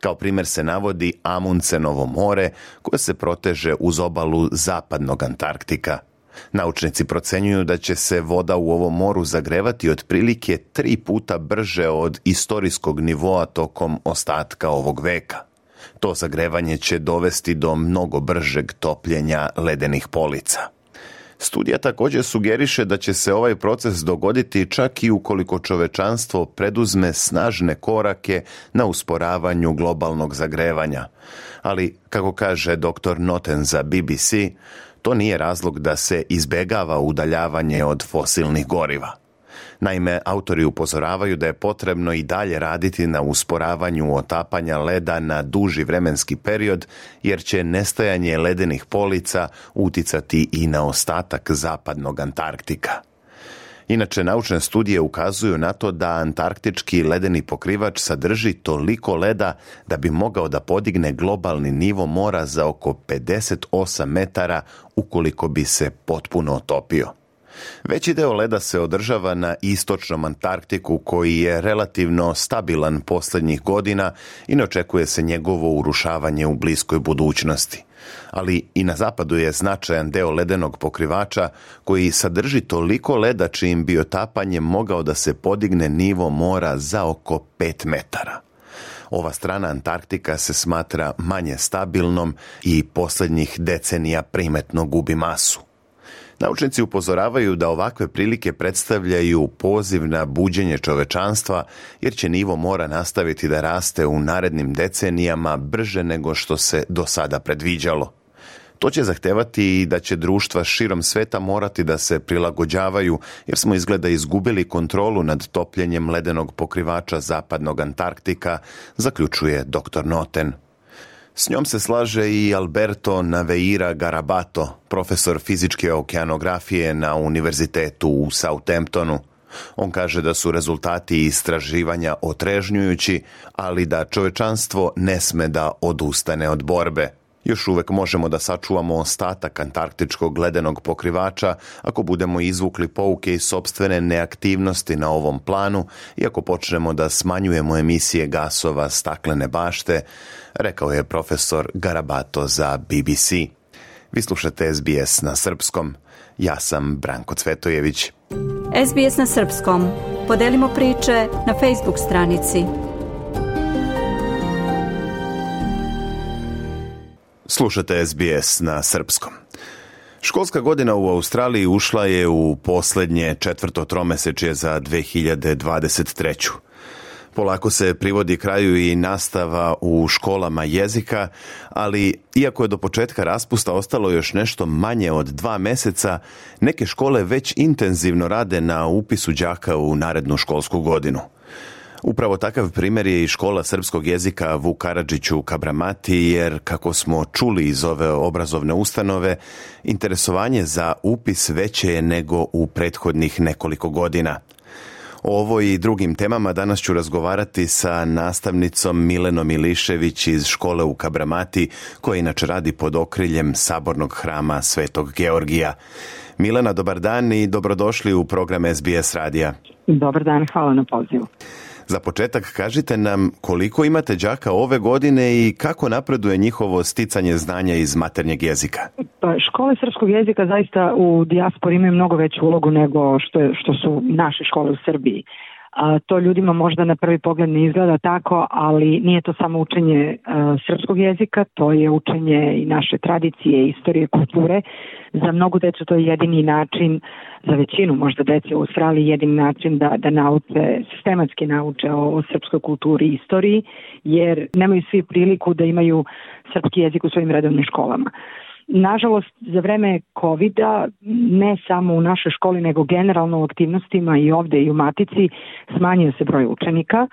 A: Kao primer se navodi Amundsenovo more koje se proteže uz obalu zapadnog Antarktika – Naučnici procenjuju da će se voda u ovom moru zagrevati otprilike tri puta brže od istorijskog nivoa tokom ostatka ovog veka. To zagrevanje će dovesti do mnogo bržeg topljenja ledenih polica. Studija takođe sugeriše da će se ovaj proces dogoditi čak i ukoliko čovečanstvo preduzme snažne korake na usporavanju globalnog zagrevanja. Ali, kako kaže dr. Noten za BBC, to nije razlog da se izbegava udaljavanje od fosilnih goriva. Naime, autori upozoravaju da je potrebno i dalje raditi na usporavanju otapanja leda na duži vremenski period, jer će nestajanje ledenih polica uticati i na ostatak zapadnog Antarktika. Inače, naučne studije ukazuju na to da antarktički ledeni pokrivač sadrži toliko leda da bi mogao da podigne globalni nivo mora za oko 58 metara ukoliko bi se potpuno otopio. Veći deo leda se održava na istočnom Antarktiku koji je relativno stabilan poslednjih godina i ne očekuje se njegovo urušavanje u bliskoj budućnosti ali i na zapadu je značajan deo ledenog pokrivača koji sadrži toliko leda čijim bi otapanjem mogao da se podigne nivo mora za oko 5 metara. Ova strana Antarktika se smatra manje stabilnom i poslednjih decenija primetno gubi masu. Naučnici upozoravaju da ovakve prilike predstavljaju poziv na buđenje čovečanstva, jer će nivo mora nastaviti da raste u narednim decenijama brže nego što se do sada predviđalo. To će zahtevati i da će društva širom sveta morati da se prilagođavaju jer smo izgleda izgubili kontrolu nad topljenjem ledenog pokrivača zapadnog Antarktika, zaključuje dr. Noten. S njom se slaže i Alberto Naveira Garabato, profesor fizičke okeanografije na Univerzitetu u Southamptonu. On kaže da su rezultati istraživanja otrežnjujući, ali da čovečanstvo ne sme da odustane od borbe – Još uvek možemo da sačuvamo ostatak antarktičkog ledenog pokrivača ako budemo izvukli pouke iz sobstvene neaktivnosti na ovom planu i ako počnemo da smanjujemo emisije gasova staklene bašte, rekao je profesor Garabato za BBC. Vi slušate SBS na srpskom. Ja sam Branko Cvetojević.
F: SBS na srpskom. Podelimo priče na Facebook stranici
A: Slušate SBS na srpskom. Školska godina u Australiji ušla je u posljednje četvrto tromesečje za 2023. Polako se privodi kraju i nastava u školama jezika, ali iako je do početka raspusta ostalo još nešto manje od dva meseca, neke škole već intenzivno rade na upisu đaka u narednu školsku godinu. Upravo takav primer je i škola srpskog jezika Vuk Karadžić u Kabramati jer kako smo čuli iz ove obrazovne ustanove interesovanje za upis veće je nego u prethodnih nekoliko godina. O ovoj i drugim temama danas ću razgovarati sa nastavnicom Milenom Ilišević iz škole u Kabramati, koja inače radi pod okriljem Sabornog hrama Svetog Georgija. Milena, dobar dan i dobrodošli u program SBS radija.
G: Dobar dan, hvala na pozivu.
A: Za početak kažite nam koliko imate đaka ove godine i kako napreduje njihovo sticanje znanja iz maternjeg jezika?
G: Pa, škole srpskog jezika zaista u dijaspori imaju mnogo veću ulogu nego što, je, što su naše škole u Srbiji. A, to ljudima možda na prvi pogled ne izgleda tako, ali nije to samo učenje e, srpskog jezika, to je učenje i naše tradicije, istorije, kulture. Za mnogo deca to je jedini način, za većinu možda dece u Australiji jedini način da, da nauče, sistematski nauče o, o srpskoj kulturi i istoriji, jer nemaju svi priliku da imaju srpski jezik u svojim redovnim školama. Nažalost, za vreme covid ne samo u našoj školi, nego generalno u aktivnostima i ovde i u Matici, smanjio se broj učenika,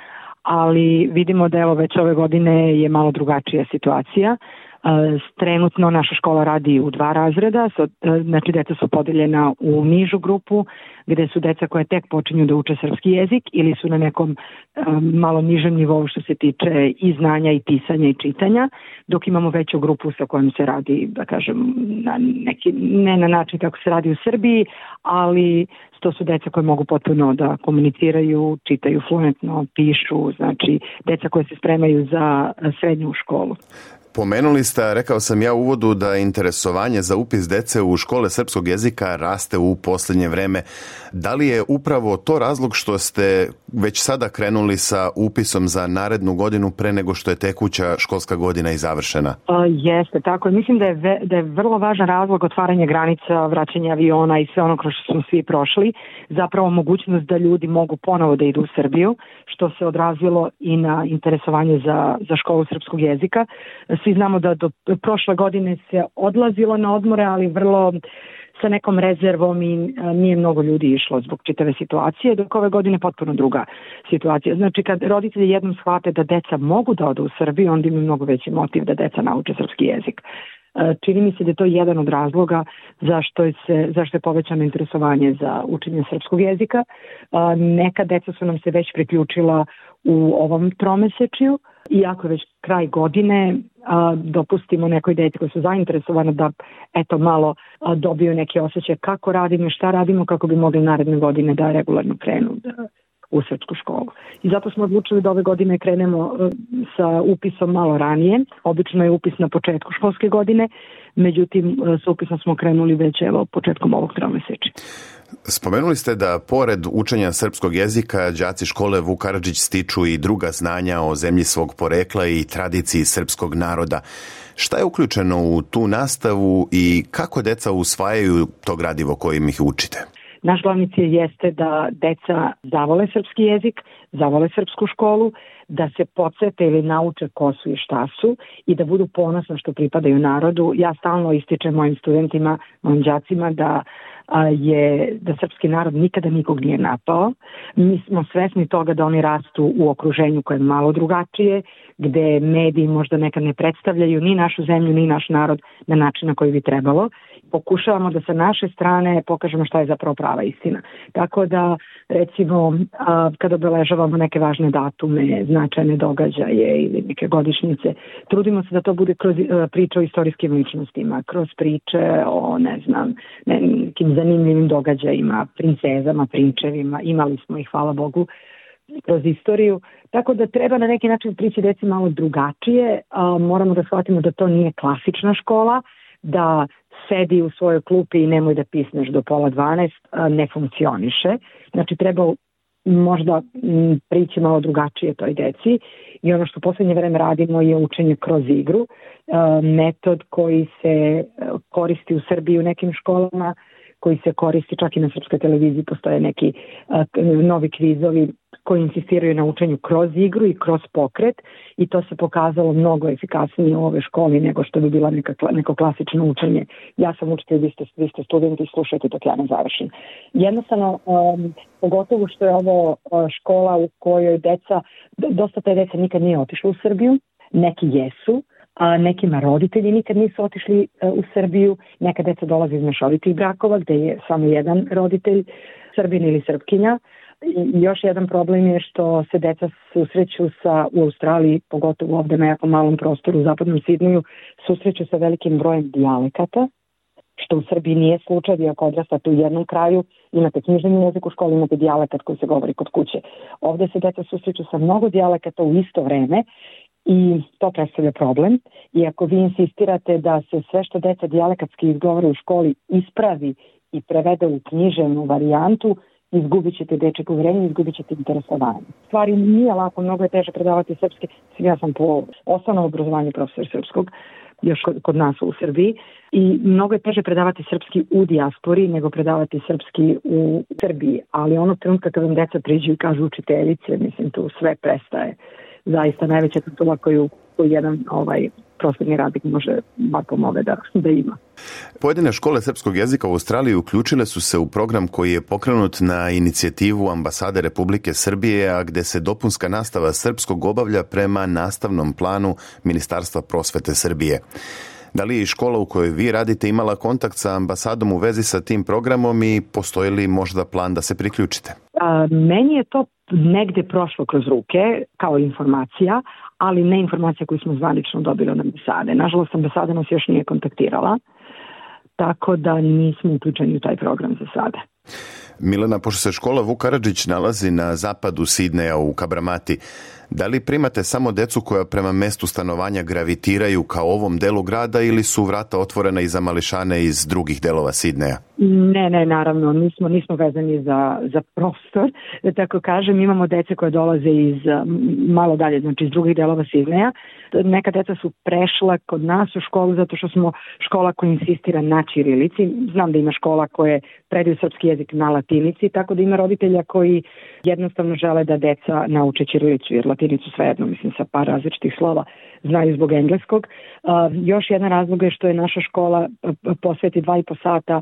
G: ali vidimo da evo već ove godine je malo drugačija situacija. E, trenutno naša škola radi u dva razreda, e, znači deca su podeljena u nižu grupu gde su deca koje tek počinju da uče srpski jezik ili su na nekom e, malo nižem nivou što se tiče i znanja i pisanja i čitanja, dok imamo veću grupu sa kojom se radi, da kažem, na neki, ne na način kako se radi u Srbiji, ali to su deca koje mogu potpuno da komuniciraju, čitaju fluentno, pišu, znači deca koje se spremaju za srednju školu.
A: Pomenuli ste, rekao sam ja u uvodu, da interesovanje za upis dece u škole srpskog jezika raste u poslednje vreme. Da li je upravo to razlog što ste već sada krenuli sa upisom za narednu godinu pre nego što je tekuća školska godina i završena? A, pa,
G: jeste, tako je. Mislim da je, ve, da je vrlo važan razlog otvaranje granica, vraćanje aviona i sve ono kroz što smo svi prošli. Zapravo mogućnost da ljudi mogu ponovo da idu u Srbiju, što se odrazilo i na interesovanje za, za školu srpskog jezika svi znamo da do prošle godine se odlazilo na odmore, ali vrlo sa nekom rezervom i e, nije mnogo ljudi išlo zbog čitave situacije, dok ove godine potpuno druga situacija. Znači kad roditelji jednom shvate da deca mogu da odu u Srbiju, onda imaju mnogo veći motiv da deca nauče srpski jezik. Čini mi se da je to jedan od razloga zašto je, se, zašto je povećano interesovanje za učenje srpskog jezika. Neka deca su nam se već priključila u ovom tromesečju, iako je već kraj godine, dopustimo nekoj deci koji su zainteresovane da eto malo a, dobiju neki osjećaj kako radimo šta radimo kako bi mogli naredne godine da regularno krenu da u svetsku školu. I zato smo odlučili da ove godine krenemo e, sa upisom malo ranije. Obično je upis na početku školske godine, međutim e, sa upisom smo krenuli već evo početkom ovog tromeseča.
A: Spomenuli ste da pored učenja srpskog jezika, đaci škole Vukaradžić stiču i druga znanja o zemlji svog porekla i tradiciji srpskog naroda. Šta je uključeno u tu nastavu i kako deca usvajaju to gradivo kojim ih učite?
G: Naš glavni cilj jeste da deca zavole srpski jezik, zavole srpsku školu, da se podsete ili nauče ko su i šta su i da budu ponosni što pripadaju narodu. Ja stalno ističem mojim studentima, mojim đacima da je da srpski narod nikada nikog nije napao. Mi smo svesni toga da oni rastu u okruženju koje je malo drugačije, gde mediji možda nekad ne predstavljaju ni našu zemlju, ni naš narod na način na koji bi trebalo pokušavamo da sa naše strane pokažemo šta je zapravo prava istina. Tako da, recimo, kada obeležavamo neke važne datume, značajne događaje ili neke godišnjice, trudimo se da to bude kroz e, priče o istorijskim ličnostima, kroz priče o, ne znam, nekim zanimljivim događajima, princezama, prinčevima, imali smo ih, hvala Bogu, kroz istoriju, tako da treba na neki način prići deci malo drugačije, moramo da shvatimo da to nije klasična škola, da sedi u svojoj klupi i nemoj da pisneš do pola 12, ne funkcioniše. Znači treba možda prići malo drugačije toj deci i ono što poslednje vreme radimo je učenje kroz igru, metod koji se koristi u Srbiji u nekim školama, koji se koristi čak i na srpskoj televiziji, postoje neki novi kvizovi koji insistiraju na učenju kroz igru i kroz pokret i to se pokazalo mnogo efikasnije u ove školi nego što bi bila neka, neko klasično učenje. Ja sam učitelj, vi ste, vi ste studenti i slušajte dok ja ne završim. Jednostavno, um, pogotovo što je ovo uh, škola u kojoj deca, dosta te deca nikad nije otišlo u Srbiju, neki jesu, a nekima roditelji nikad nisu otišli uh, u Srbiju, neka deca dolaze iz mešovitih brakova gde je samo jedan roditelj, srbin ili srpkinja, još jedan problem je što se deca susreću sa, u Australiji, pogotovo ovde na jako malom prostoru u zapadnom Sidneju, susreću sa velikim brojem dijalekata, što u Srbiji nije slučaj, ako odrastate u jednom kraju, imate književni jezik u školi, imate dijalekat koji se govori kod kuće. Ovde se deca susreću sa mnogo dijalekata u isto vreme i to predstavlja problem. I ako vi insistirate da se sve što deca dijalekatski izgovore u školi ispravi i prevede u književnu varijantu, izgubit ćete deče poverenje, izgubit ćete interesovanje. Stvari nije lako, mnogo je teže predavati srpske. Ja sam po osnovnom obrazovanju profesor srpskog, još kod nas u Srbiji i mnogo je teže predavati srpski u dijaspori nego predavati srpski u Srbiji, ali ono trenutka kad vam deca priđu i kažu učiteljice, mislim tu sve prestaje zaista najveća titula koju, koju jedan ovaj, prosvetni radnik može bar ove da, da ima.
A: Pojedine škole srpskog jezika u Australiji uključile su se u program koji je pokrenut na inicijativu ambasade Republike Srbije, a gde se dopunska nastava srpskog obavlja prema nastavnom planu Ministarstva prosvete Srbije. Da li je škola u kojoj vi radite imala kontakt sa ambasadom u vezi sa tim programom i postoji li možda plan da se priključite? A,
G: meni je to negde prošlo kroz ruke kao informacija, ali ne informacija koju smo zvanično dobili od ambasade. Nažalost, ambasada nas još nije kontaktirala, tako da nismo uključeni u taj program za sada.
A: Milena, pošto se škola Vuk Karadžić nalazi na zapadu Sidneja u Kabramati, Da li primate samo decu koja prema mestu stanovanja gravitiraju kao ovom delu grada ili su vrata otvorena i za mališane iz drugih delova Sidneja?
G: Ne, ne, naravno, nismo, nismo vezani za, za prostor, da tako kažem, imamo dece koja dolaze iz malo dalje, znači iz drugih delova Sidneja. Neka deca su prešla kod nas u školu zato što smo škola koja insistira na čirilici. Znam da ima škola koje predaju srpski jezik na latinici, tako da ima roditelja koji jednostavno žele da deca nauče čirilicu, jer latinica latinicu, svejedno, mislim, sa par različitih slova, znaju zbog engleskog. Još jedan razlog je što je naša škola posveti dva i po sata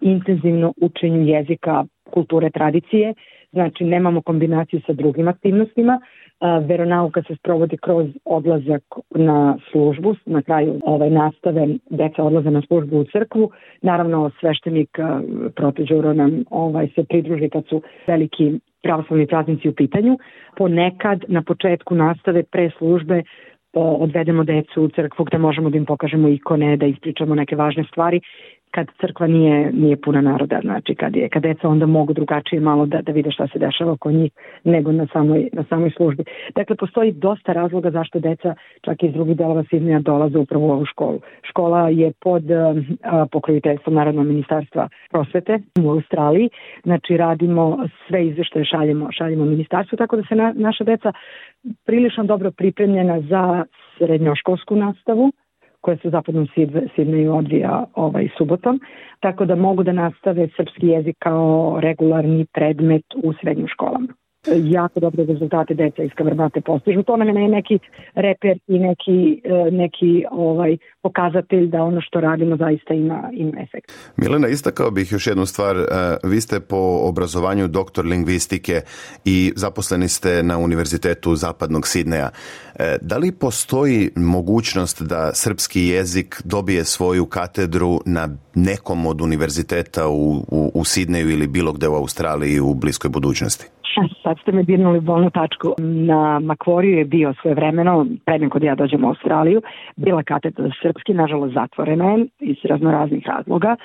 G: intenzivno učenju jezika, kulture, tradicije, znači nemamo kombinaciju sa drugim aktivnostima, veronauka se sprovodi kroz odlazak na službu, na kraju ovaj, nastave deca odlaze na službu u crkvu. Naravno, sveštenik proteđuro nam ovaj, se pridruži kad su veliki pravoslavni praznici u pitanju. Ponekad na početku nastave pre službe odvedemo decu u crkvu gde možemo da im pokažemo ikone, da ispričamo neke važne stvari kad crkva nije, nije puna naroda, znači kad, je, kad deca onda mogu drugačije malo da, da vide šta se dešava oko njih nego na samoj, na samoj službi. Dakle, postoji dosta razloga zašto deca čak i iz drugih delova Sidnija dolaze upravo u ovu školu. Škola je pod um, a, pokroviteljstvom Narodnog ministarstva prosvete u Australiji, znači radimo sve izveštaje šaljemo, šaljemo ministarstvu, tako da se na, naša deca prilično dobro pripremljena za srednjoškolsku nastavu, koja se u zapadnom Sidneju odvija ovaj subotom, tako da mogu da nastave srpski jezik kao regularni predmet u srednjim školama jako dobre rezultate deca iz Kavrmate postižu. To nam je neki reper i neki, e, neki ovaj pokazatelj da ono što radimo zaista ima, ima efekt.
A: Milena, istakao bih još jednu stvar. E, vi ste po obrazovanju doktor lingvistike i zaposleni ste na Univerzitetu Zapadnog Sidneja. E, da li postoji mogućnost da srpski jezik dobije svoju katedru na nekom od univerziteta u, u, u Sidneju ili bilo gde u Australiji u bliskoj budućnosti?
G: Sad ste me dirnuli bolnu tačku. Na Makvoriju je bio svoje vremeno, prednim da kod ja dođem u Australiju, bila katedra srpski, nažalost zatvorena je iz raznih razloga.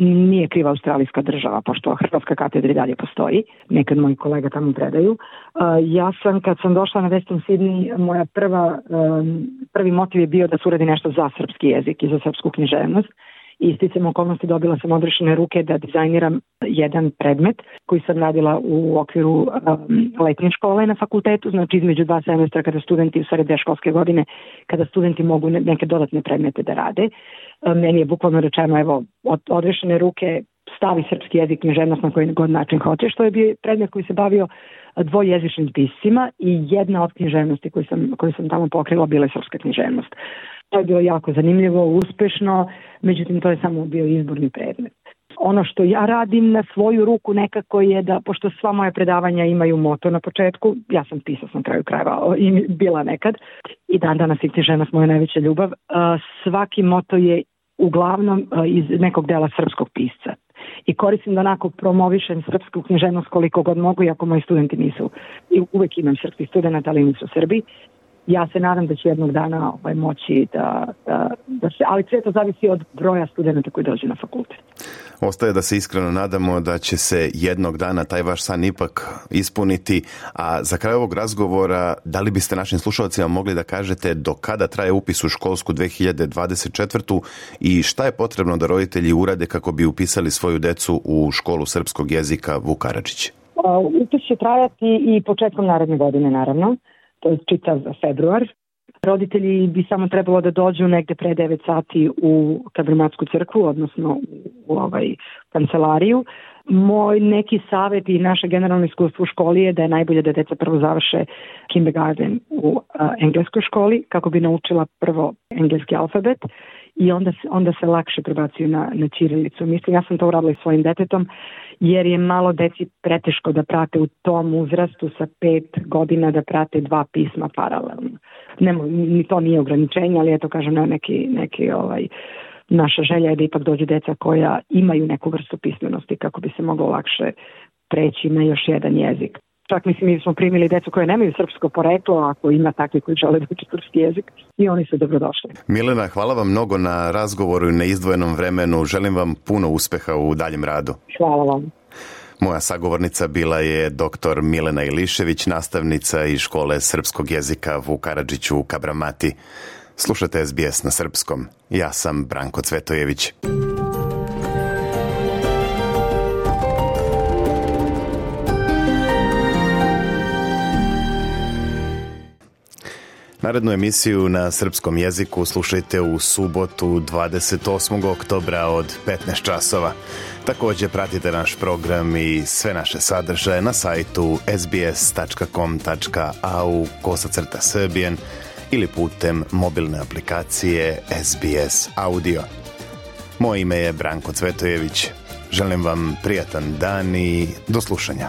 G: Nije kriva australijska država, pošto Hrvatska katedra i dalje postoji. Nekad moji kolega tamo predaju. Uh, ja sam, kad sam došla na Western Sydney, moja prva, um, prvi motiv je bio da se uradi nešto za srpski jezik i za srpsku književnost isticam okolnosti dobila sam odrešene ruke da dizajniram jedan predmet koji sam radila u okviru um, letnje škole na fakultetu, znači između dva semestra kada studenti, u stvari dve školske godine, kada studenti mogu neke dodatne predmete da rade. Um, meni je bukvalno rečeno, evo, od, odrešene ruke stavi srpski jezik književnost na koji god način hoćeš. što je bio predmet koji se bavio dvojezičnim pisima i jedna od književnosti koju sam, koju sam tamo pokrila bila je srpska književnost. To je bilo jako zanimljivo, uspešno, međutim to je samo bio izborni predmet. Ono što ja radim na svoju ruku nekako je da, pošto sva moja predavanja imaju moto na početku, ja sam pisao na kraju krajeva i bila nekad, i dan danas ih žena s moja najveća ljubav, e, svaki moto je uglavnom e, iz nekog dela srpskog pisca. I koristim da onako promovišem srpsku književnost koliko god mogu, iako moji studenti nisu. I uvek imam srpskih studenta, ali nisu Srbi ja se nadam da će jednog dana ovaj, moći da, da, da se, ali sve to zavisi od broja studenta koji dođu na fakultet.
A: Ostaje da se iskreno nadamo da će se jednog dana taj vaš san ipak ispuniti, a za kraj ovog razgovora, da li biste našim slušalcima mogli da kažete do kada traje upis u školsku 2024. i šta je potrebno da roditelji urade kako bi upisali svoju decu u školu srpskog jezika Vukaračića?
G: Upis će trajati i početkom naredne godine, naravno čitav februar. Roditelji bi samo trebalo da dođu negde pre 9 sati u Kabrimatsku crkvu, odnosno u ovaj kancelariju. Moj neki savet i naše generalno iskustvo u školi je da je najbolje da deca prvo završe kindergarten u engleskoj školi kako bi naučila prvo engleski alfabet i onda se, onda se lakše prebacuju na, na Čirilicu. Mislim, ja sam to uradila i svojim detetom, jer je malo deci preteško da prate u tom uzrastu sa pet godina da prate dva pisma paralelno. Nemo, ni to nije ograničenje, ali eto kažem, neki, neki ovaj, naša želja je da ipak dođu deca koja imaju neku vrstu pismenosti kako bi se moglo lakše preći na još jedan jezik. Čak mislim mi smo primili decu koje nemaju srpsko poreklo, ako ima takvi koji žele da uče srpski jezik i oni su dobrodošli.
A: Milena, hvala vam mnogo na razgovoru i na izdvojenom vremenu. Želim vam puno uspeha u daljem radu.
G: Hvala vam.
A: Moja sagovornica bila je dr. Milena Ilišević, nastavnica iz škole srpskog jezika Vukarađiću u Kabramati. Slušate SBS na srpskom. Ja sam Branko Cvetojević. Narednu emisiju na srpskom jeziku slušajte u subotu 28. oktobra od 15 časova. Takođe pratite naš program i sve naše sadržaje na sajtu sbs.com.au kosacrta srbijen ili putem mobilne aplikacije SBS Audio. Moje ime je Branko Cvetojević. Želim vam prijatan dan i do slušanja.